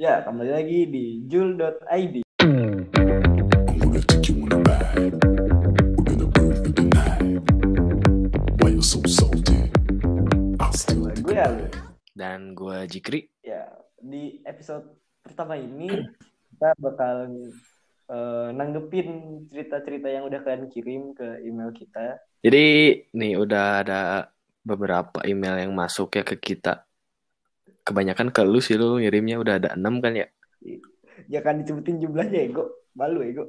Ya, kembali lagi di jul.id. Gue. Dan gue Jikri. Ya, di episode pertama ini kita bakal eh, nanggepin cerita-cerita yang udah kalian kirim ke email kita. Jadi nih udah ada beberapa email yang masuk ya ke kita. Kebanyakan ke lu sih lu ngirimnya udah ada enam kan ya? Jangan disebutin jumlahnya ego. Malu ego.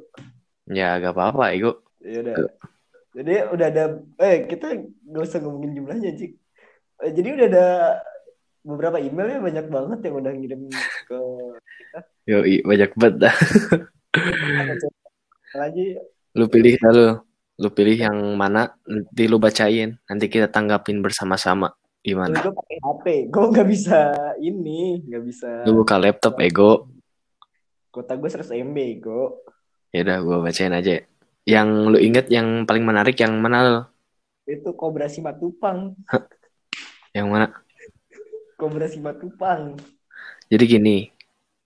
Ya gak apa-apa Ego. Ya udah. Jadi udah ada eh kita gak usah ngomongin jumlahnya, Cik. Eh, jadi udah ada beberapa email ya banyak banget yang udah ngirim ke Yoi banyak banget dah. lagi Lu pilih dah lu. Lu pilih yang mana nanti lu bacain. Nanti kita tanggapin bersama-sama. Gimana? gue pakai HP, gue nggak bisa ini, nggak bisa. Lu buka laptop Ego. Kota gue 100 MB, ego. Ya udah gue bacain aja. Yang lu inget yang paling menarik yang mana lu? Itu Kobra Simatupang, Yang mana? Kobra Simatupang. Jadi gini.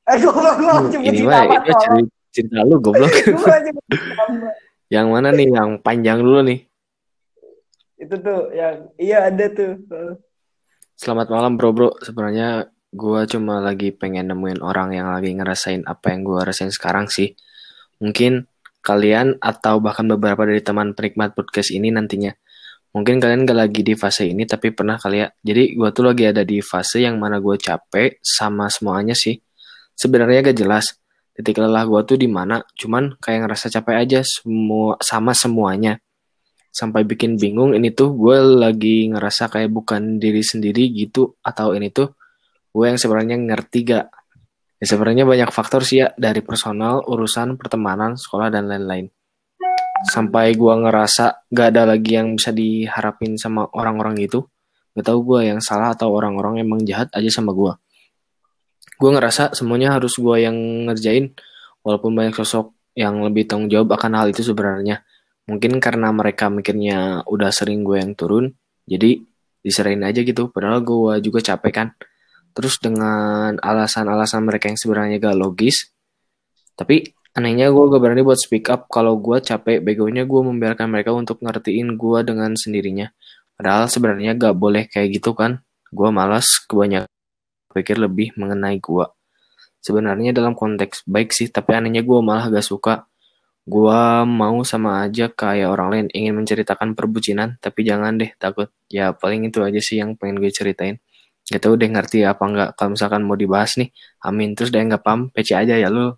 Eh, gue gue Hmm, ini mah ini cerita, cerita lu goblok. Yang mana nih? Yang panjang dulu nih. Itu tuh yang iya ada tuh. Selamat malam bro bro. Sebenarnya gua cuma lagi pengen nemuin orang yang lagi ngerasain apa yang gua rasain sekarang sih. Mungkin kalian atau bahkan beberapa dari teman penikmat podcast ini nantinya. Mungkin kalian gak lagi di fase ini tapi pernah kali ya. Jadi gua tuh lagi ada di fase yang mana gua capek sama semuanya sih. Sebenarnya gak jelas titik lelah gua tuh di mana. Cuman kayak ngerasa capek aja semua sama semuanya sampai bikin bingung ini tuh gue lagi ngerasa kayak bukan diri sendiri gitu atau ini tuh gue yang sebenarnya ngerti gak? Ya sebenarnya banyak faktor sih ya dari personal urusan pertemanan sekolah dan lain-lain. Sampai gue ngerasa gak ada lagi yang bisa diharapin sama orang-orang gitu. Gak tahu gue yang salah atau orang-orang emang jahat aja sama gue. Gue ngerasa semuanya harus gue yang ngerjain walaupun banyak sosok yang lebih tanggung jawab akan hal itu sebenarnya mungkin karena mereka mikirnya udah sering gue yang turun jadi diserahin aja gitu. Padahal gue juga capek kan. Terus dengan alasan-alasan mereka yang sebenarnya gak logis tapi anehnya gue gak berani buat speak up kalau gue capek. Begonya gue membiarkan mereka untuk ngertiin gue dengan sendirinya. Padahal sebenarnya gak boleh kayak gitu kan. Gue malas kebanyakan pikir lebih mengenai gue. Sebenarnya dalam konteks baik sih tapi anehnya gue malah gak suka Gua mau sama aja kayak orang lain ingin menceritakan perbucinan, tapi jangan deh takut. Ya paling itu aja sih yang pengen gue ceritain. Gak tau deh ngerti apa enggak. Kalau misalkan mau dibahas nih, amin. Terus deh nggak paham, PC aja ya lu.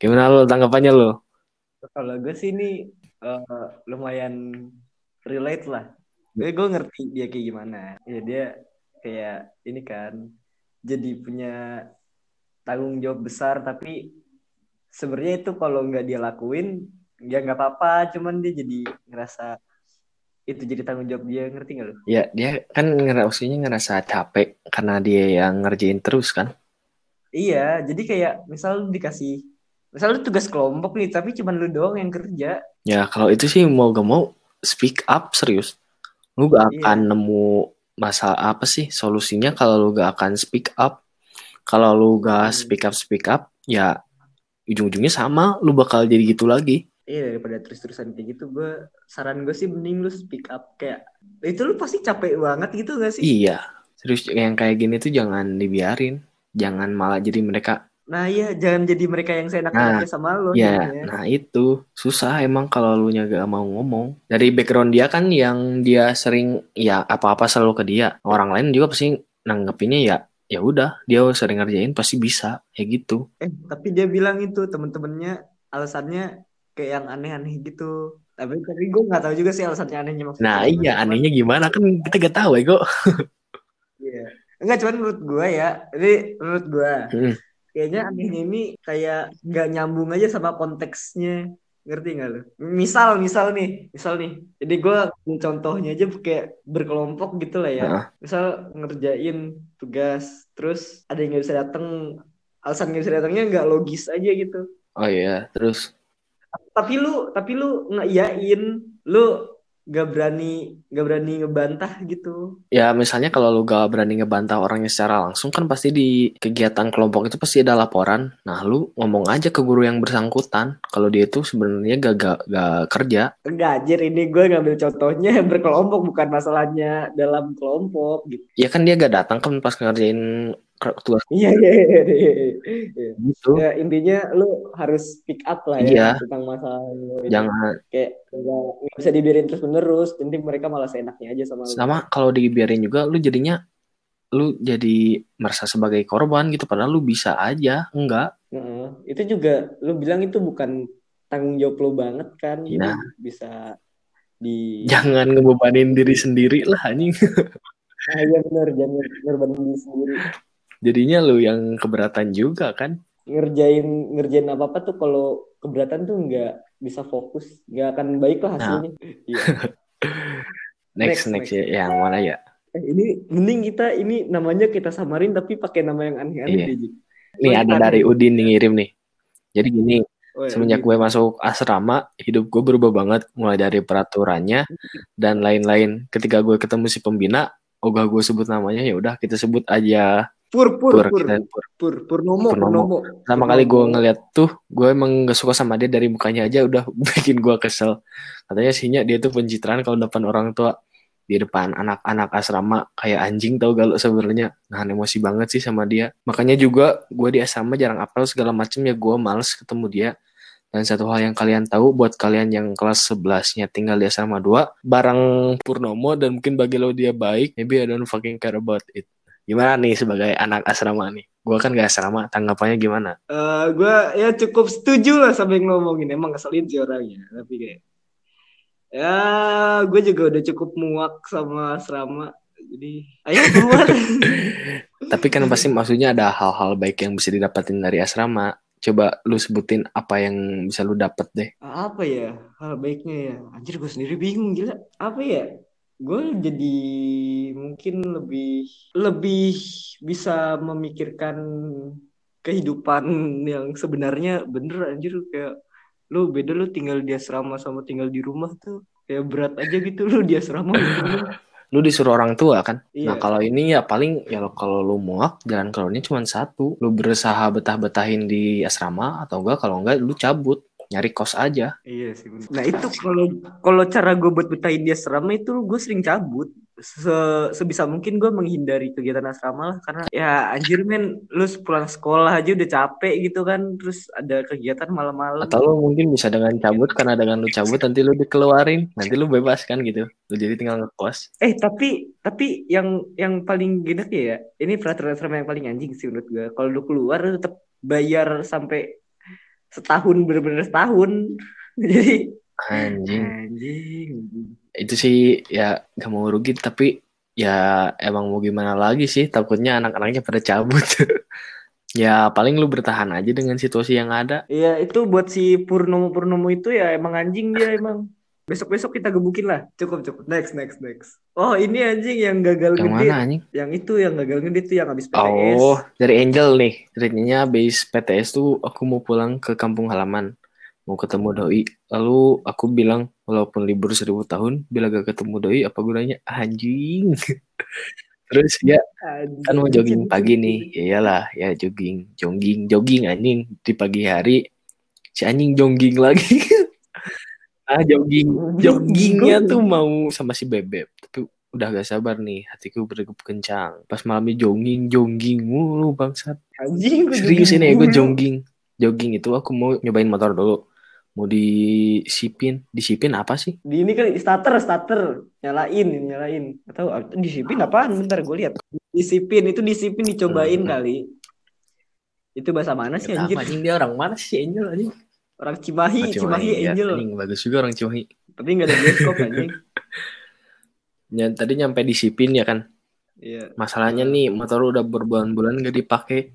Gimana lu tanggapannya lu? Kalau gue sih ini eh, lumayan relate lah. Gue gue ngerti dia kayak gimana. Ya dia kayak ini kan jadi punya tanggung jawab besar tapi sebenarnya itu kalau nggak dia lakuin ya nggak apa-apa cuman dia jadi ngerasa itu jadi tanggung jawab dia ngerti nggak lo? Ya dia kan ngerasanya ngerasa capek karena dia yang ngerjain terus kan. Iya jadi kayak misal lu dikasih misal lu tugas kelompok nih tapi cuman lu doang yang kerja Ya kalau itu sih mau gak mau speak up serius. Lu gak Iya. akan nemu masalah apa sih solusinya kalau lu gak akan speak up. Kalau lu gak Hmm. speak up speak up ya ujung-ujungnya sama lu bakal jadi gitu lagi. Iya daripada terus-terusan kayak gitu gue saran gue sih mending lu speak up kayak itu lu pasti capek banget gitu gak sih? Iya, serius yang kayak gini tuh jangan dibiarin. Jangan malah jadi mereka Nah iya jangan jadi mereka yang seenak-enaknya sama lo ya, jadinya. nah itu susah emang kalau lu nya gak mau ngomong. Dari background dia kan yang dia sering ya apa-apa selalu ke dia. Orang lain juga pasti nanggepinnya ya ya udah dia sering ngerjain pasti bisa kayak gitu. Eh tapi dia bilang itu temen-temennya alasannya kayak yang aneh-aneh gitu. Tapi tapi gue nggak tahu juga sih alasannya anehnya maksudnya. Nah iya Cuman- anehnya gimana kan kita gak tahu Ego. Iya. Enggak cuman menurut gue ya. Ini menurut gue. Hmm. Kayaknya anehnya ini kayak nggak nyambung aja sama konteksnya. Ngerti nggak lo? Misal, misal nih, misal nih. Jadi gue contohnya aja kayak berkelompok gitu lah ya. Misal ngerjain tugas, terus ada yang nggak bisa datang. Alasan nggak bisa datangnya nggak logis aja gitu. Oh iya, terus Tapi lu, tapi lu ngeiyain, lu gak berani gak berani ngebantah gitu Ya misalnya kalau lu gak berani ngebantah orangnya secara langsung kan pasti di kegiatan kelompok itu pasti ada laporan. Nah lu ngomong aja ke guru yang bersangkutan kalau dia itu sebenarnya gak, gak, gak kerja. enggak anjir ini gue ngambil contohnya berkelompok bukan masalahnya dalam kelompok gitu Ya kan dia gak datang kan pas ngerjain ker- tugas iya iya iya, iya, iya. gitu. Ya, intinya lu harus pick up lah ya Iya. tentang masalah lu ini. Jangan kayak nggak bisa dibiarin terus menerus nanti mereka malah seenaknya aja sama lu sama kalau dibiarin juga lu jadinya lu jadi merasa sebagai korban gitu padahal lu bisa aja enggak Heeh. itu juga lu bilang itu bukan tanggung jawab lu banget kan Nah. bisa di jangan ngebebanin diri sendiri lah anjing Ah, iya benar jangan ngorbanin diri sendiri jadinya lu yang keberatan juga kan? Ngerjain ngerjain apa apa tuh kalau keberatan tuh nggak bisa fokus nggak akan baik lah hasilnya. Iya. next Next, next, ya yang mana ya? Eh, ini mending kita ini namanya kita samarin tapi pakai nama yang aneh-aneh Iya. deh, Ji. nih ada dari Udin nih ngirim nih. Jadi gini Oh, ya, semenjak Udin. gue masuk asrama hidup gue berubah banget mulai dari peraturannya dan lain-lain. Ketika gue ketemu si pembina ogah gue sebut namanya ya udah kita sebut aja pur pur Pur, pur. kita pur, pur Purnomo Purnomo. Purnomo. Pertama kali gue ngeliat tuh, gue emang gak suka sama dia dari mukanya aja udah bikin gue kesel. Katanya sihnya dia tuh pencitraan kalau depan orang tua di depan anak-anak asrama kayak anjing tau gak lo sebenarnya? Nahan emosi banget sih sama dia. Makanya juga gue di asrama jarang apel segala macem ya gue males ketemu dia. Dan satu hal yang kalian tahu buat kalian yang kelas 11 nya tinggal di asrama 2 barang Purnomo dan mungkin bagi lo dia baik maybe I don't fucking care about it gimana nih sebagai anak asrama nih? Gue kan gak asrama tanggapannya gimana? Eh, gue ya cukup setuju lah sama yang ngomongin. Emang ngeselin sih orangnya tapi kayak ya gue juga udah cukup muak sama asrama jadi ayo keluar. Tapi kan pasti maksudnya ada hal-hal baik yang bisa didapatin dari asrama. Coba lu sebutin apa yang bisa lu dapet deh. apa ya hal baiknya ya? Anjir gue sendiri bingung gila. Apa ya gue jadi mungkin lebih lebih bisa memikirkan kehidupan yang sebenarnya bener anjir kayak lu beda lu tinggal di asrama sama tinggal di rumah tuh kayak berat aja gitu lu di asrama gitu. Lu disuruh orang tua kan. Iya. Nah kalau ini ya paling ya kalau lu muak jalan keluarnya cuma satu. Lu berusaha betah-betahin di asrama atau enggak kalau enggak lu cabut nyari kos aja. Iya sih bener. Nah itu kalau kalau cara gue buat betahin di asrama itu gue sering cabut. Se- sebisa mungkin gue menghindari kegiatan asrama lah karena ya anjir men lu pulang sekolah aja udah capek gitu kan terus ada kegiatan malam-malam. Atau lu mungkin bisa dengan cabut karena dengan lu cabut nanti lu dikeluarin, nanti lu bebas kan gitu. Lu jadi tinggal ngekos. Eh tapi tapi yang yang paling gede ya ini peraturan asrama yang paling anjing sih menurut gue. Kalau lu keluar lu tetap bayar sampai setahun bener-bener setahun. Jadi Anjing. anjing. itu sih ya gak mau rugi tapi ya emang mau gimana lagi sih takutnya anak-anaknya pada cabut ya paling lu bertahan aja dengan situasi yang ada Iya itu buat si Purnomo Purnomo itu ya emang anjing dia emang. Besok-besok kita gebukin lah. Cukup cukup. Next next next. Oh ini anjing yang gagal yang gede. mana anjing Yang itu yang gagal gede tuh yang habis PTS. oh dari Angel nih ceritanya base PTS tuh aku mau pulang ke kampung halaman mau ketemu doi lalu aku bilang walaupun libur seribu tahun bila gak ketemu doi apa gunanya anjing terus ya Anjing. kan mau jogging pagi nih ya iyalah ya jogging jogging jogging anjing di pagi hari si anjing jogging lagi ah jogging joggingnya tuh mau sama si bebek tapi udah gak sabar nih hatiku berdegup kencang pas malamnya jogging jogging mulu bangsat Anjing serius ini ya gue jogging jogging itu aku mau nyobain motor dulu mau disipin disipin apa sih Di ini kan starter starter nyalain nyalain. Atau disipin apaan? Bentar gue lihat. Disipin itu disipin dicobain Hmm. kali. Itu bahasa mana sih Apa, anjir? anjing dia orang mana sih Angel anjing Orang Cimahi, Ah, Cimahi, ya, Angel. anjing bagus juga orang Cimahi Tapi nggak ada bioskop anjing. Ya, tadi nyampe disipin ya kan Iya. masalahnya nih motor udah berbulan-bulan gak dipakai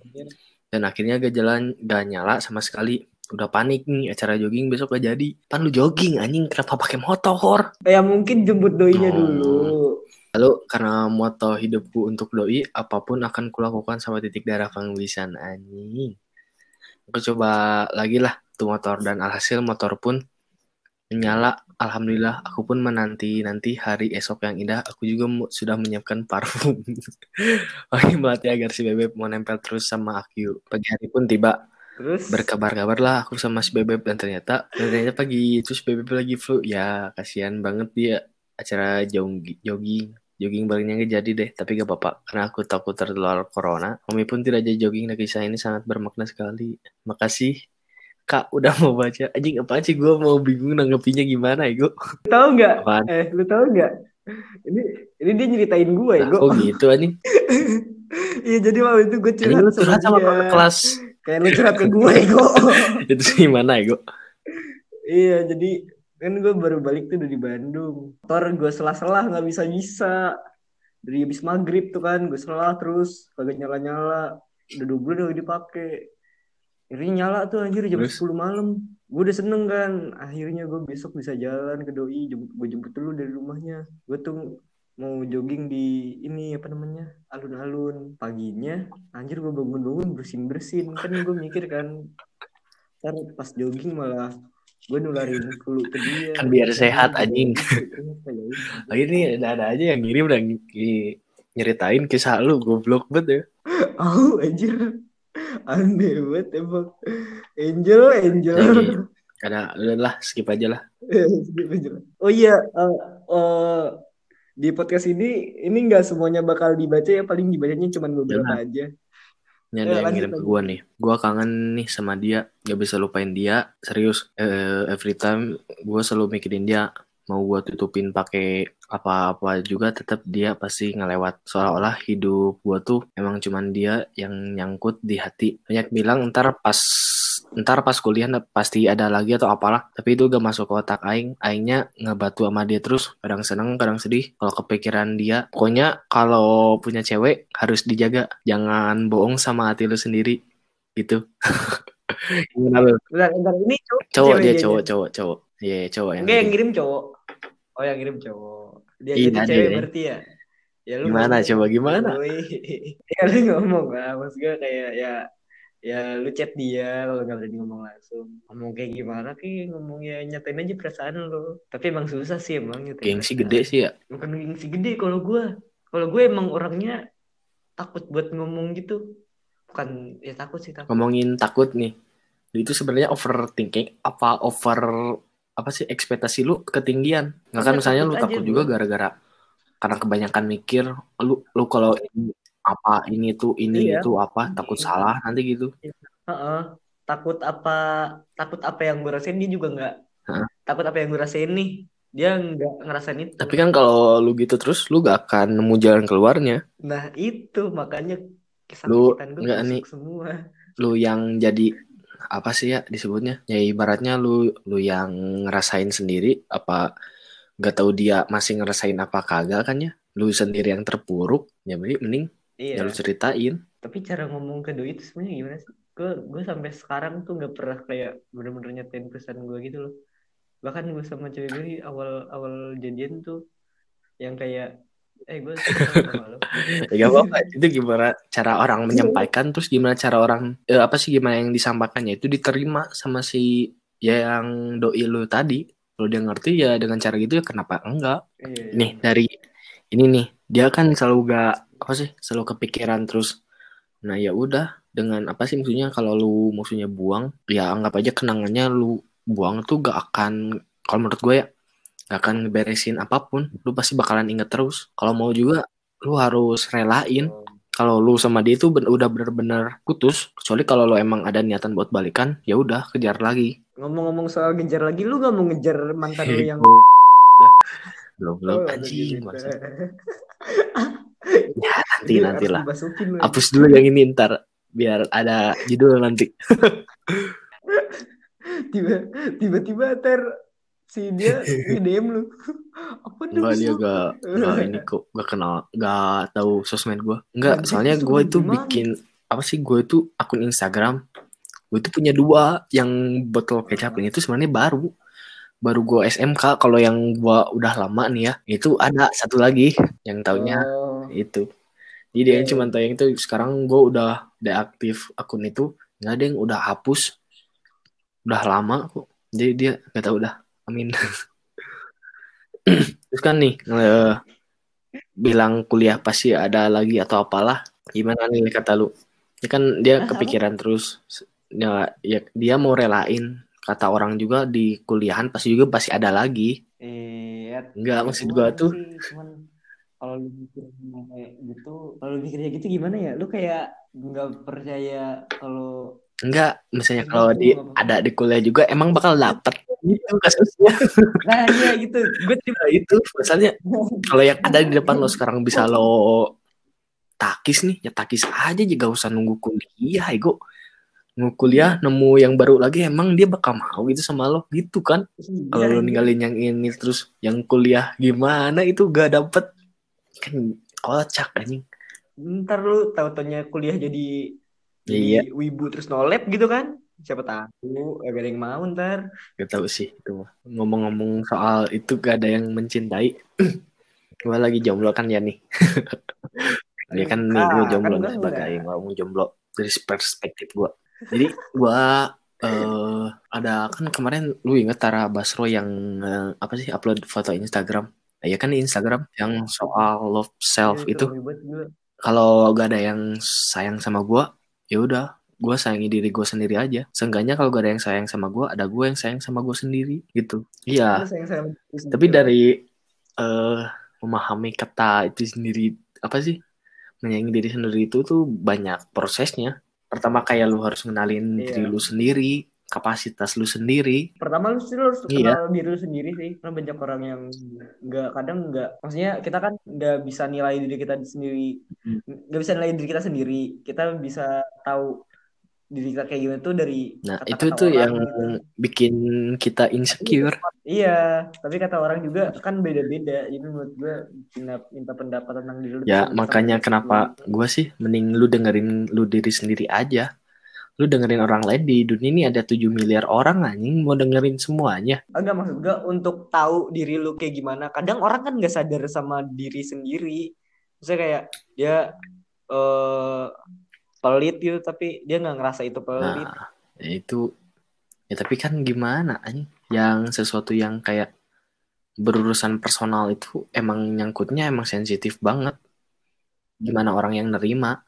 dan akhirnya gak jalan gak nyala sama sekali udah panik nih acara jogging besok gak jadi pan lu jogging anjing kenapa pakai motor Ya mungkin jemput doinya Oh. dulu. lalu karena moto hidupku untuk doi apa pun akan kulakukan sama titik darah penghabisan anjing aku coba lagi lah tuh motor dan alhasil motor pun menyala. Alhamdulillah, aku pun menanti nanti hari esok yang indah. Aku juga sudah menyiapkan parfum. Lagi melatih agar si Bebek mau nempel terus sama aku. Pagi hari pun tiba. Terus Berkabar-kabar lah aku sama si Bebek dan ternyata ternyata pagi terus Bebek lagi flu. Ya, kasihan banget dia acara jogging jogging jogging barunya nggak jadi deh tapi gak apa-apa karena aku takut tertular corona Mami pun tidak jadi jogging dan kisah ini sangat bermakna sekali makasih Kak udah mau baca anjing apa sih gue mau bingung nanggepinnya gimana ya gue tahu nggak? Eh, lu tahu nggak? Ini ini dia nyeritain gue ya, gue. kok gitu anjing Iya, jadi waktu itu gue curhat lu curhat sama kakak kelas Kayak lu curhat ke gue, Ego. itu gimana ya gue Iya, jadi kan gue baru balik tuh dari Bandung. Motor gue selah-selah nggak bisa bisa. Dari habis maghrib tuh kan, gue selah terus kagak nyala-nyala. Udah dua bulan udah dipakai. Akhirnya nyala tuh anjir jam Terus? 10 malam. Gue udah seneng kan. Akhirnya gue besok bisa jalan ke doi. Gue jemput dulu dari rumahnya. Gue tuh mau jogging di ini apa namanya alun-alun paginya anjir gue bangun-bangun bersin-bersin kan gue mikir kan ntar pas jogging malah gue nularin flu ke dia Kan biar sehat, anjing. Ternyata ya udah. lagi nih ada-ada aja yang ngirim dan nyeritain kisah lu goblok banget ya Oh, anjir. Aneh banget emang. Angel, Angel. Iya. ada udahlah skip aja lah Skip aja lah. Oh iya, eh, eh, di podcast ini ini nggak semuanya bakal dibaca ya, paling dibacanya cuma beberapa aja. Ini Eh, ada yang lanjut, ngirim ke gua nih. Gua kangen nih sama dia. Gak bisa lupain dia. Serius. Eh, every time gua selalu mikirin dia. Mau gua tutupin pakai apa-apa juga tetap dia pasti ngelewat. Seolah-olah hidup gua tuh emang cuman dia yang nyangkut di hati. Banyak bilang ntar pas ntar pas kuliah pasti ada lagi atau apalah tapi itu gak masuk ke otak aing aingnya ngebatu sama dia terus kadang seneng kadang sedih kalau kepikiran dia pokoknya kalau punya cewek harus dijaga jangan bohong sama hati lu sendiri gitu gimana lu Bentar, bentar, ini cowok, cowok cewek dia cowok cowok cowok iya iya, cowok yang Enggak yang ngirim. ngirim cowok. Oh yang ngirim cowok. Dia Iya, itu dia. cewek berarti ya. Ya Gimana, ngomong. coba gimana? Ya lu ngomong lah, maksud gue kayak ya ya lu chat dia kalau nggak berani ngomong langsung. Ngomong kayak gimana kayak ngomong ya nyatain aja perasaan lu. Tapi emang susah sih emang nyatain. gengsi perasaan. gede sih ya Bukan gengsi gede kalau gue. Kalau gue emang orangnya takut buat ngomong gitu. Bukan ya takut sih takut. ngomongin takut nih lu itu sebenarnya overthinking apa over apa sih ekspektasi lu ketinggian nggak kan Iya, misalnya lu takut juga gara-gara karena kebanyakan mikir lu lu kalau ini apa ini tuh ini Iya. itu apa takut salah nanti gitu Heeh. Takut apa takut apa yang gue rasain dia juga nggak. Heeh. Takut apa yang gue rasain nih dia nggak ngerasain itu. tapi kan kalau lu gitu terus lu gak akan nemu jalan keluarnya Nah itu makanya Lu nggak nih. semua. lu yang jadi apa sih ya disebutnya ya ibaratnya lu lu yang ngerasain sendiri apa gak tahu dia masih ngerasain apa kagak kan ya lu sendiri yang terpuruk ya mending ya Iya. lu ceritain Tapi cara ngomong ke doi itu sebenarnya gimana sih? Gue gue sampai sekarang tuh nggak pernah kayak bener-bener nyatain pesan gue gitu loh. Bahkan gue sama cewek gue awal awal jadian tuh yang kayak eh gue suka sama lo. Ya gak apa-apa. Itu gimana cara orang menyampaikan, terus gimana cara orang eh, apa sih gimana yang disampaikannya itu diterima sama si ya yang doi lu tadi. Kalau dia ngerti ya dengan cara gitu ya kenapa enggak? Iya, iya. Nih dari ini nih dia kan selalu gak apa sih selalu kepikiran terus. Nah ya udah dengan apa sih maksudnya kalau lu maksudnya buang ya anggap aja kenangannya lu buang tuh gak akan kalau menurut gue ya akan beresin apa pun. Lu pasti bakalan inget terus. Kalau mau juga lu harus relain. Oh, kalau lu sama dia itu ben- udah bener-bener putus kecuali kalau lu emang ada niatan buat balikan ya udah kejar lagi. Ngomong-ngomong soal ngejar lagi, lu gak mau ngejar mantan lu yang belum Oh, belum anjing gitu. masa ya nanti nanti lah. hapus dulu yang ini ntar biar ada judul nanti. Tiba tiba-tiba ter si dia di DM lu. Apa dong enggak dia gak, gak ini kok gak kenal gak tahu sosmed gue enggak soalnya gue itu gimana? bikin apa sih gue itu akun Instagram. Gue itu punya dua yang botol kecap ini itu sebenarnya baru. Baru gue SMK kalau yang gue udah lama nih ya itu ada satu lagi yang taunya Oh, itu. Jadi dia yang Iya. cuma tahu yang itu sekarang gue udah deaktif akun itu. Nggak ada yang udah hapus. Udah lama kok. Jadi dia gak tau udah Amin. Terus kan nih eh, bilang kuliah pasti ada lagi atau apalah. Gimana nih kata lu? Ini kan dia kepikiran terus. Ya, ya dia mau relain kata orang juga di kuliahan pasti juga pasti ada lagi. Iya. Enggak maksud Gua tuh cuman kalau lu kayak gitu, kalau lu mikirnya gitu gimana ya? Lu kayak nggak percaya kalau enggak misalnya kalau di ada di kuliah juga emang bakal dapet gitu kasusnya. nah iya gitu. Gue Nah, itu misalnya kalau yang ada di depan lo sekarang bisa lo takis nih ya takis aja juga usah nunggu kuliah ego nunggu kuliah nemu yang baru lagi emang dia bakal mau gitu sama lo gitu kan kalau Iya, lo ninggalin yang ini terus yang kuliah gimana itu gak dapet kan kocak anjing ntar lu tahu-taunya kuliah jadi Iya. jadi wibu terus nolep gitu kan? Siapa tahu gak ada yang mau ntar. gak tahu sih itu ngomong-ngomong soal itu gak ada yang mencintai. Gue lagi jomblo kan ya nih. Ya kan nih gue Ah, jomblo kan sebagai ngomong jomblo dari perspektif gue jadi gue eh ada kan kemarin lu inget Tara Basro yang eh, apa sih upload foto Instagram? Ya kan di Instagram yang soal love self Ya, itu gua. kalau gak ada yang sayang sama gue ya udah gue sayangi diri gue sendiri aja. Seenggaknya kalau gak ada yang sayang sama gue ada gue yang sayang sama gue sendiri gitu. Iya. Tapi dari eh memahami kata itu sendiri apa sih? Menyayangi diri sendiri itu tuh banyak prosesnya. Pertama kayak lu harus ngenalin Iya. diri lu sendiri kapasitas lu sendiri. Pertama lu sih lu harus Iya. kenal diri lu sendiri sih. Karena banyak orang yang nggak kadang nggak maksudnya kita kan nggak bisa nilai diri kita sendiri. Hmm. nggak bisa nilai diri kita sendiri. Kita bisa tahu diri kita kayak gimana tuh dari nah kata-kata itu tuh orang yang gitu. bikin kita insecure iya tapi kata orang juga kan beda-beda jadi menurut gue minta, minta pendapat tentang diri lu ya makanya kenapa gue sih mending lu dengerin lu diri sendiri aja lu dengerin orang lain di dunia ini ada 7 miliar orang anjing mau dengerin semuanya Enggak maksud gue untuk tahu diri lu kayak gimana. Kadang orang kan nggak sadar sama diri sendiri. Misalnya kayak dia eh pelit gitu tapi dia nggak ngerasa itu pelit. Nah, ya itu ya tapi kan gimana anjing? Yang sesuatu yang kayak berurusan personal itu emang nyangkutnya emang sensitif banget. Gimana orang yang nerima?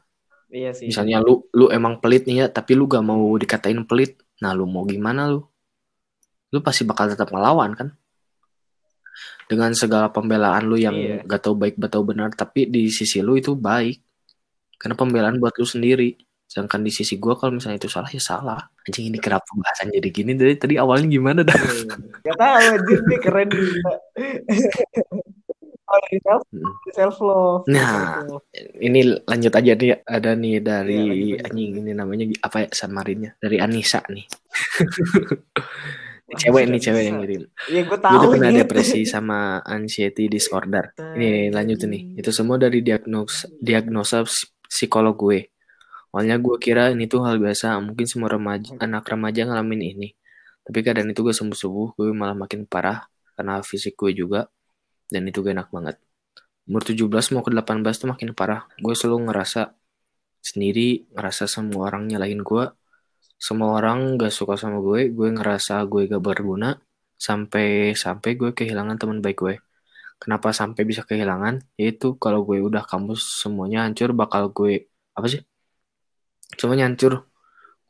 Iya sih. Misalnya lu lu emang pelit nih ya, tapi lu gak mau dikatain pelit. Nah, lu mau gimana lu? Lu pasti bakal tetap ngelawan kan? Dengan segala pembelaan lu yang Iya. gak tahu baik atau benar, tapi di sisi lu itu baik. Karena pembelaan buat lu sendiri. Sedangkan di sisi gua kalau misalnya itu salah ya salah. Anjing ini kenapa pembahasan jadi gini dari tadi awalnya gimana dah? Gak tahu anjir nih keren juga. Oh, self, Mm. self love. Nah. Ini lanjut aja nih ada nih dari lanjut, lanjut. anjing ini namanya apa ya samarinnya? Dari Anissa nih. Ini cewek nih cewek yang ngirim. Iya gue Gue tahu udah pernah ini. depresi sama anxiety disorder. Ini lanjutin nih. Itu semua dari diagnosa ps- psikolog gue. Awalnya gue kira ini tuh hal biasa, mungkin semua remaja, anak remaja ngalamin ini. Tapi keadaan itu gue sembuh-sembuh, gue malah makin parah karena fisik gue juga. Dan itu gak enak banget. Umur 17 mau ke 18 tuh makin parah. Gue selalu ngerasa sendiri, ngerasa semua orang nyalahin gue. Semua orang gak suka sama gue, gue ngerasa gue gak berguna sampai sampai gue kehilangan teman baik gue. Kenapa sampai bisa kehilangan? Yaitu kalau gue udah kampus semuanya hancur bakal gue apa sih? Semuanya hancur.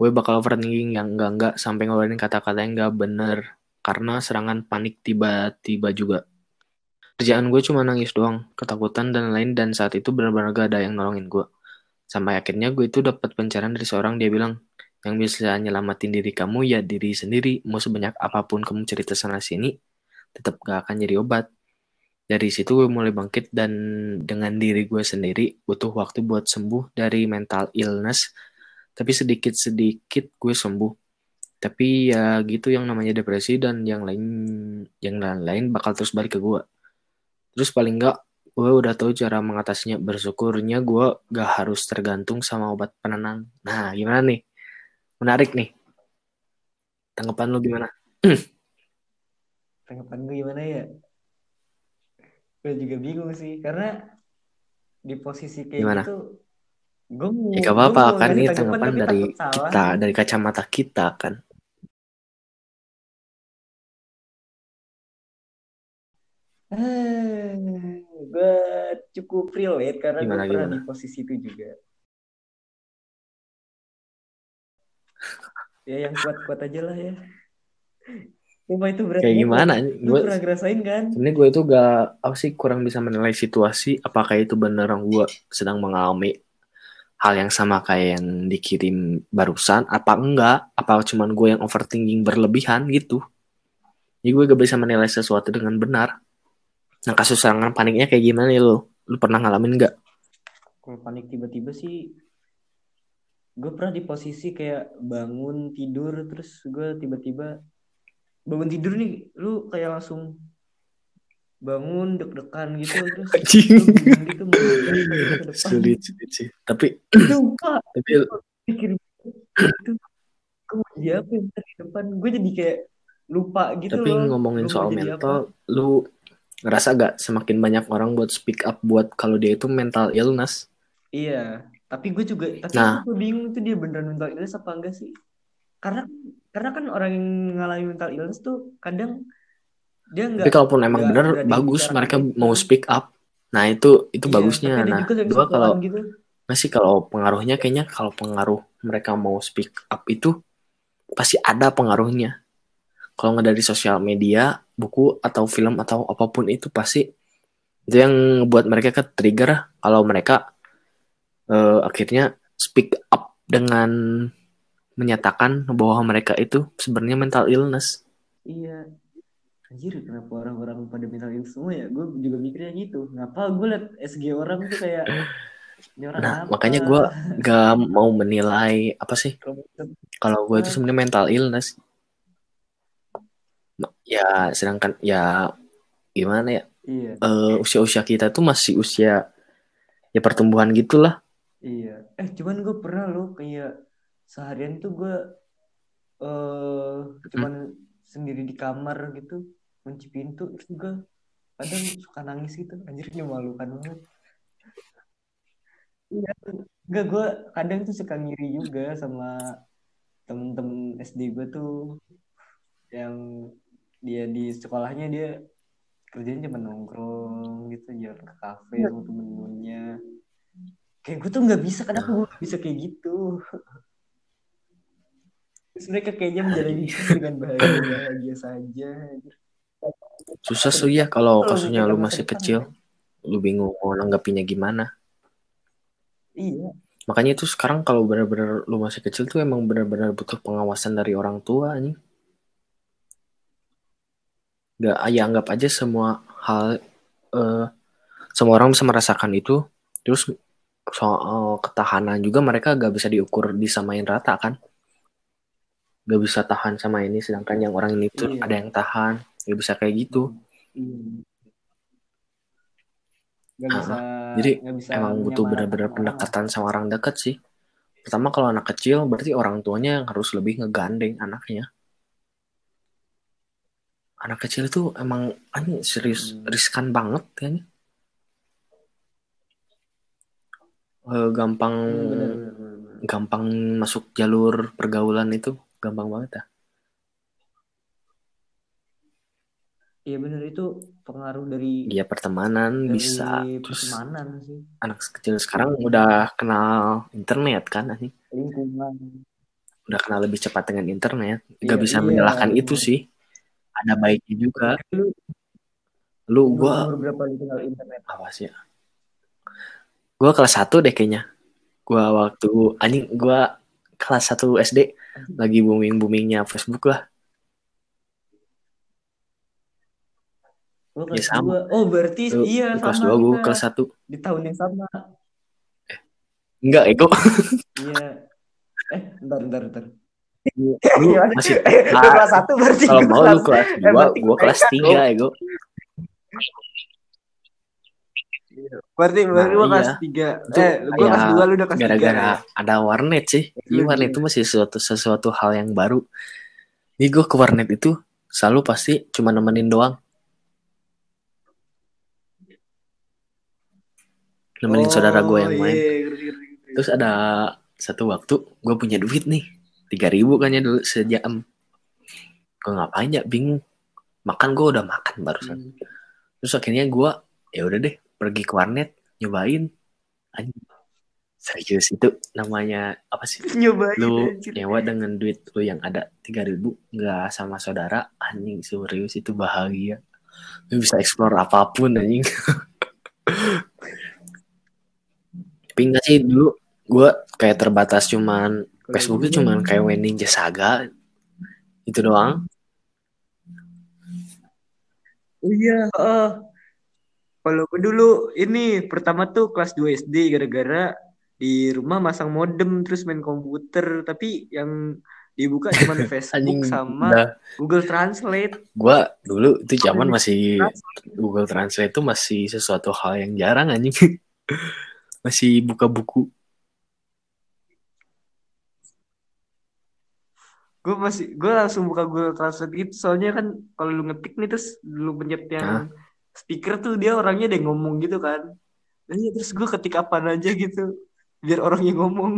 Gue bakal overthinking yang enggak enggak sampai ngeluarin kata-kata yang enggak bener karena serangan panik tiba-tiba juga. Kerjaan gue cuma nangis doang, ketakutan dan lain dan saat itu benar-benar gak ada yang nolongin gue. Sampai akhirnya gue itu dapat pencerahan dari seorang dia bilang, yang bisa nyelamatin diri kamu ya diri sendiri. Mau sebanyak apa pun kamu cerita sana sini, tetap gak akan jadi obat. Dari situ gue mulai bangkit dan dengan diri gue sendiri butuh waktu buat sembuh dari mental illness. Tapi sedikit-sedikit gue sembuh. Tapi ya gitu yang namanya depresi dan yang lain yang lain-lain bakal terus balik ke gue. Terus paling enggak gue udah tahu cara mengatasinya. Bersyukurnya gue gak harus tergantung sama obat penenang. Nah gimana nih? Menarik nih. Tanggapan lu gimana? Tanggapan gue gimana ya? Gue juga bingung sih karena di posisi kayak Gimana? gitu gue mau Ya gak apa-apa kan ini tanggapan dari kita, dari kacamata kita kan. Eh, gue cukup relate karena gue pernah gimana? di posisi itu juga. Ya yang kuat-kuat aja lah ya. Cuma itu berat Kayak banget. gimana? Lu Gue pernah ngerasain kan? sebenarnya gue itu gak apa sih kurang bisa menilai situasi apakah itu beneran gue sedang mengalami hal yang sama kayak yang dikirim barusan apa enggak apa cuman gue yang overthinking berlebihan gitu jadi gue gak bisa menilai sesuatu dengan benar nah kasus serangan paniknya kayak gimana nih lo lu pernah ngalamin nggak Kalau panik tiba-tiba sih gue pernah di posisi kayak bangun tidur terus gue tiba-tiba bangun tidur nih lu kayak langsung bangun deg-degan gitu terus gitu sulit sulit sih. Tapi Sumpah, tapi pikir itu mau jadi apa yang di depan? Gue jadi kayak lupa gitu tapi loh. ngomongin soal mental lu ngerasa gak semakin banyak orang buat speak up buat kalau dia itu mental illness? Iya, tapi gue juga, tapi Nah. gue bingung tuh dia beneran mental illness apa enggak sih? Karena karena kan orang yang mengalami mental illness tuh kadang dia enggak Tapi kalaupun emang nggak bener berani bagus mereka gitu. mau speak up. Nah itu itu Iya, bagusnya. Nah gua kalau gitu. masih kalau pengaruhnya kayaknya kalau pengaruh mereka mau speak up itu pasti ada pengaruhnya. Kalau nggak dari sosial media, buku atau film atau apa pun itu pasti itu yang buat mereka ke trigger kalau mereka eh, akhirnya speak up dengan menyatakan bahwa mereka itu sebenarnya mental illness. Iya. Anjir, kenapa orang-orang pada mental illness semua ya? Gue juga mikirnya gitu. Ngapa gue liat SG orang tuh kayak Nah apa? makanya gue gak mau menilai apa sih Kalau gue itu sebenarnya mental illness ya sedangkan ya gimana ya Iya, eh, usia-usia kita tuh masih usia ya pertumbuhan gitulah iya. Eh, cuman gue pernah loh kayak seharian tuh gue eh cuman sendiri di kamar gitu kunci pintu terus gue kadang suka nangis gitu. Anjir memalukan banget. Iya. Enggak gue kadang tuh suka ngiri juga sama temen-temen SD gue tuh. Yang dia di sekolahnya dia kerjanya cuma nongkrong gitu jalan ke kafe sama temen-temennya. Kayak gue tuh nggak bisa kenapa gue bisa kayak gitu mereka kayaknya menjalani dengan bahagia bahagia saja susah sih ya kalau kasusnya lu masih kecil kan? lu bingung mau nanggapinya gimana. Iya. Makanya itu sekarang kalau benar-benar lu masih kecil tuh emang benar-benar butuh pengawasan dari orang tua nih Gak, ya anggap aja semua hal eh, semua orang bisa merasakan itu terus soal ketahanan juga mereka gak bisa diukur disamain rata kan gak bisa tahan sama ini sedangkan yang orang ini tuh Iya. ada yang tahan gak bisa kayak gitu Iya. Nggak Ah, bisa jadi nggak bisa emang butuh benar-benar pendekatan sama orang dekat sih pertama kalau anak kecil berarti orang tuanya yang harus lebih ngegandeng anaknya anak kecil itu emang anjing serius Hmm. riskan banget kayaknya Eh, gampang Hmm, benar, benar, benar, benar. gampang masuk jalur pergaulan itu gampang banget ya Iya benar itu pengaruh dari dia pertemanan dari bisa. Terus pertemanan sih. anak kecil sekarang udah kenal internet kan lingkungan. Udah kenal lebih cepat dengan internet. Iya, gak bisa iya, menyalahkan benar. itu sih. Ada baiknya juga. Lu lu gua berapa lu kenal internet? Apa sih? Ya? Gua kelas 1 deh kayaknya. Gua waktu anjing gua kelas 1 SD lagi booming-boomingnya Facebook lah. Oh, Ya, kelas sama. dua. Oh, berarti Lu, iya kelas sama 2 gua kita kelas 1. di tahun yang sama. Enggak, Ego. Iya. Eh, bentar, bentar, bentar. Lu masih nah, kelas satu berarti kalau mau lu kelas eh, 2, berarti gua kelas. 3, Ego. Berarti Nah, berarti gua kelas iya. tiga. Itu Eh, gua kayak kelas dua lu udah kelas tiga. Gara-gara ya? ada warnet sih. Lu warnet itu masih sesuatu sesuatu hal yang baru. Nih gua ke warnet itu selalu pasti cuma nemenin doang. Nemenin saudara gue yang main. iya. Terus ada satu waktu gue punya duit nih. 3000 kan ya dulu sejam. Gue ngapain ya bingung. Makan gue udah makan barusan. Hmm. terus akhirnya gue ya udah deh pergi ke warnet nyobain. Anjing. Serius itu namanya apa sih? Nyobain lu anjir. nyewa dengan duit lu yang ada tiga ribu nggak sama saudara. Anjing serius itu bahagia. Lu bisa explore apa pun anjing. Tapi enggak sih dulu gue kayak terbatas cuman Kalau Facebook itu cuman kayak When Ninja Saga itu doang. Oh iya, heeh. Kalau gue dulu ini pertama tuh kelas 2 SD gara-gara di rumah masang modem terus main komputer. Tapi yang dibuka cuma Facebook sama udah Google Translate. gue dulu itu zaman masih Google Translate itu masih sesuatu hal yang jarang anjing. Masih buka buku. Gue masih gue langsung buka Google Translate gitu. Soalnya kan kalau lu ngetik nih terus lu pencet yang speaker tuh dia orangnya ada yang ngomong gitu kan. Nah, iya, terus gue ketik apa aja gitu biar orang yang ngomong.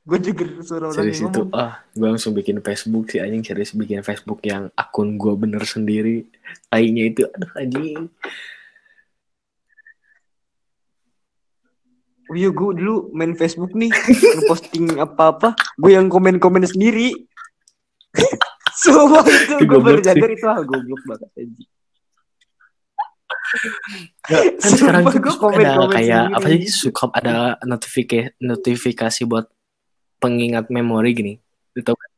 Gue denger suara orang serius yang itu ngomong. ah gue langsung bikin Facebook sih anjing serius bikin Facebook yang akun gue bener sendiri lainnya itu aduh anjing Oh iya gue dulu main Facebook nih ngeposting apa-apa gue yang komen-komen sendiri semua itu gue baru sadar itu hal goblok banget aja kan sekarang gua ada komen-komen kayak sendiri. apa sih suka ada notifikasi notifikasi buat pengingat memori gini Lu tau kan?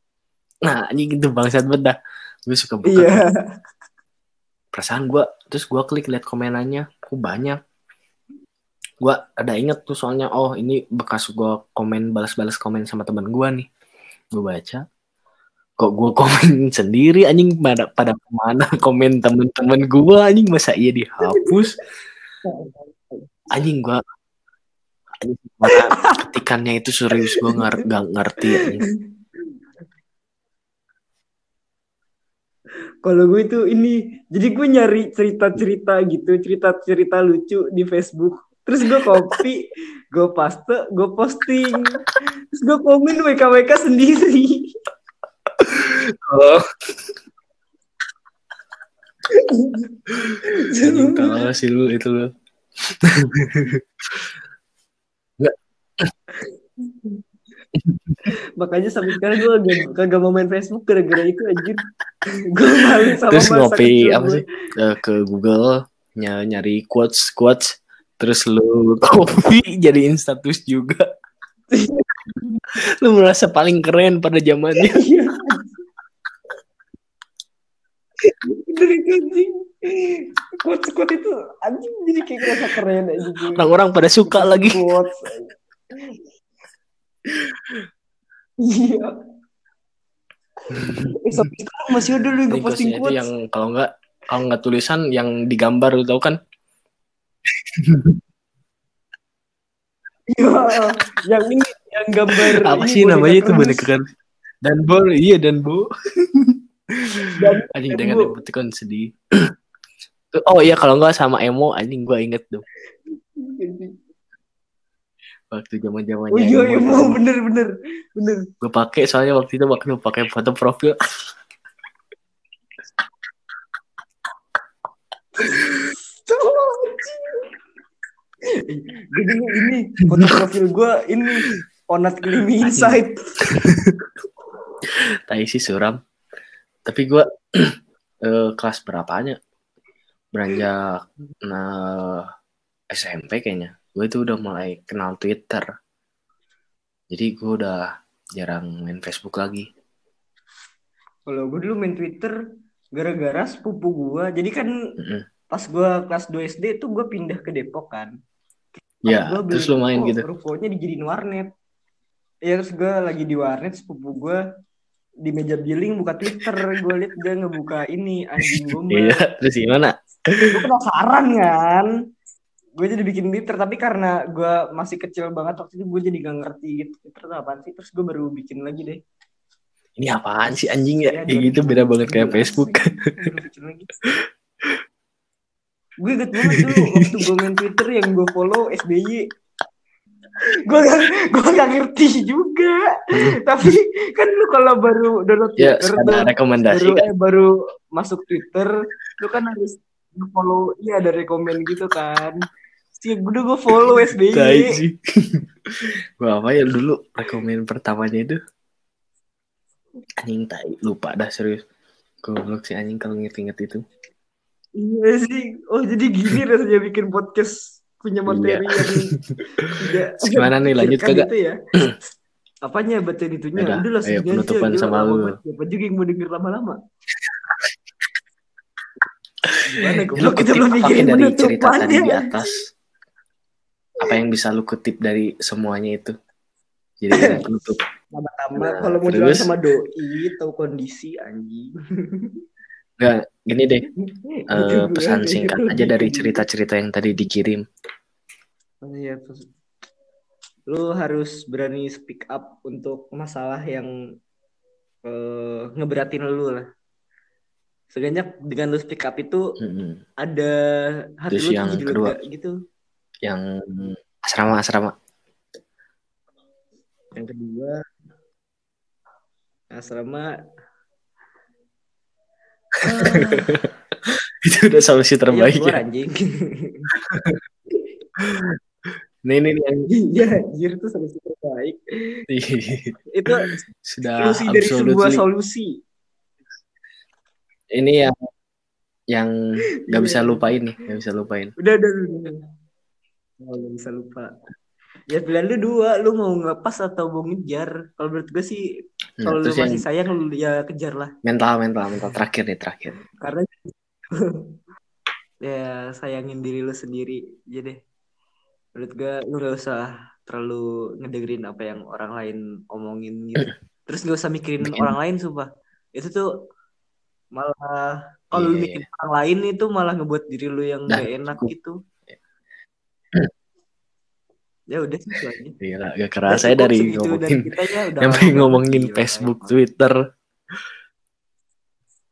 nah anjing itu bangsat banget dah. Gue suka buka iya. perasaan gue terus gue klik lihat komenannya kok banyak? Gue ada inget tuh soalnya oh ini bekas gue komen balas-balas komen sama teman gue nih. Gue baca kok gue komen sendiri anjing? Pada pada ke mana komen temen-temen gue anjing? Masa iya dihapus? Anjing gue anjing, ketikannya itu serius gue nggak nggak ngerti kalau gue itu ini jadi gue nyari cerita-cerita gitu cerita-cerita lucu di Facebook. Terus gue copy gue paste gue posting. Terus gue komen WKWK sendiri Oh. Anjing tahu sih lu itu lu. Makanya sampai sekarang gue kagak, kagak mau main Facebook gara-gara itu anjir. gue malu sama Terus ngopi apa sih? Eh, ke Google ny- nyari quotes quotes terus lu copy jadiin status juga. lu merasa paling keren pada zamannya. Bener itu anjing. Quotes-quotes itu anjing jadi kayak kerasa keren aja. Orang-orang pada suka lagi. Quotes. Iya. Eh, sampai sekarang masih ada lu gue Ini posting quotes. yang kalau nggak kalau nggak tulisan yang digambar lu tahu kan? Iya, yang ini yang gambar Apa sih namanya itu boneka kan? Dan bo, iya dan bo. Dan- anjing dengan kan sedih. oh iya kalau nggak sama emo anjing gua inget tuh waktu zaman zamannya Oh iya, iya, mau bener bener bener. gue pakai soalnya waktu itu waktu pakai foto profil. Jadi ini foto profil gue ini Onat Klimi Insight. tai sih suram tapi gue eh, kelas berapanya beranjak nah, SMP kayaknya gue itu udah mulai kenal Twitter jadi gue udah jarang main Facebook lagi Kalau gue dulu main Twitter gara-gara sepupu gue. Jadi kan Mm-mm. pas gue kelas 2 SD tuh gue pindah ke Depok kan. ya beli terus lu main ruko, gitu Rukonya dijadiin warnet. Ya terus gue lagi di warnet sepupu gue di meja billing buka Twitter gue liat dia ngebuka ini anjing gombal iya terus gimana? Gue penasaran kan? Gue jadi bikin Twitter tapi karena gue masih kecil banget waktu itu gue jadi gak ngerti gitu Twitter itu apaan sih terus gue baru bikin lagi deh. Ini apaan sih anjing ya? Ya, kayak gitu beda banget kayak 2017 Facebook. gue inget banget dulu waktu gue main Twitter yang gue follow SBY gue gak, gue gak ngerti juga. Tapi kan lu kalau baru download ya Twitter tuh, rekomendasi baru kan eh, baru masuk Twitter lu kan harus follow iya ada rekomend gitu kan. Sih udah gue follow SBY gua apa ya dulu rekomen pertamanya itu? Anjing tai. Lupa dah serius. Goblok sih anjing kalau nginget-nginget itu. iya sih. Oh jadi gini rasanya bikin podcast punya materi yang tidak gimana nih, lanjut terpikirkan kagak? gitu ya apanya materi itunya Udah, lah ayo, segini aja, penutupan sama lu. siapa juga yang mau denger lama-lama gimana Lu kita belum mikirin dari cerita tadi di atas? Apa yang bisa lu kutip dari semuanya itu? Jadi penutup. Pertama, Nah, kalau mau sama doi, tahu kondisi anjing. Enggak, gini deh. Gue, pesan singkat aja dari cerita-cerita yang tadi dikirim. Oh, iya. Lu harus berani speak up untuk masalah yang eh, ngeberatin lu lah. Seganyak dengan lu speak up itu Mm-mm. ada hati Terus lu yang jadi kedua. gitu. Yang asrama-asrama. Yang kedua asrama itu udah solusi terbaik keluar, ya. anjing. Nih, nih, nih, Iya, anjir itu solusi terbaik. Itu sudah solusi dari sebuah solusi. Ini yang yang nggak bisa Iya. lupain nih, nggak bisa lupain. Udah, udah, udah. Oh, gak bisa lupa. Ya pilihan lu dua, lu mau ngepas atau mau ngejar. Kalau menurut gue sih, Nah, kalau lu yang masih sayang, lu ya kejar lah. mental, mental, mental terakhir nih terakhir. Karena ya sayangin diri lu sendiri. Jadi menurut gue lu gak usah terlalu ngedengerin apa yang orang lain omongin gitu. Terus gak usah mikirin Bikin- orang lain, sumpah. Itu tuh malah kalau lu Iya. mikirin orang lain itu malah ngebuat diri lu yang Dan gak enak gitu ya udah itu aja iya gak kerasa ya dari ngomongin sampai ngomongin gila, Facebook ya. Twitter.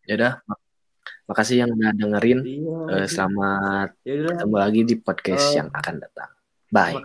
Ya udah makasih yang udah dengerin. Iya, uh, selamat yaudah. ketemu lagi di podcast uh, yang akan datang. Bye.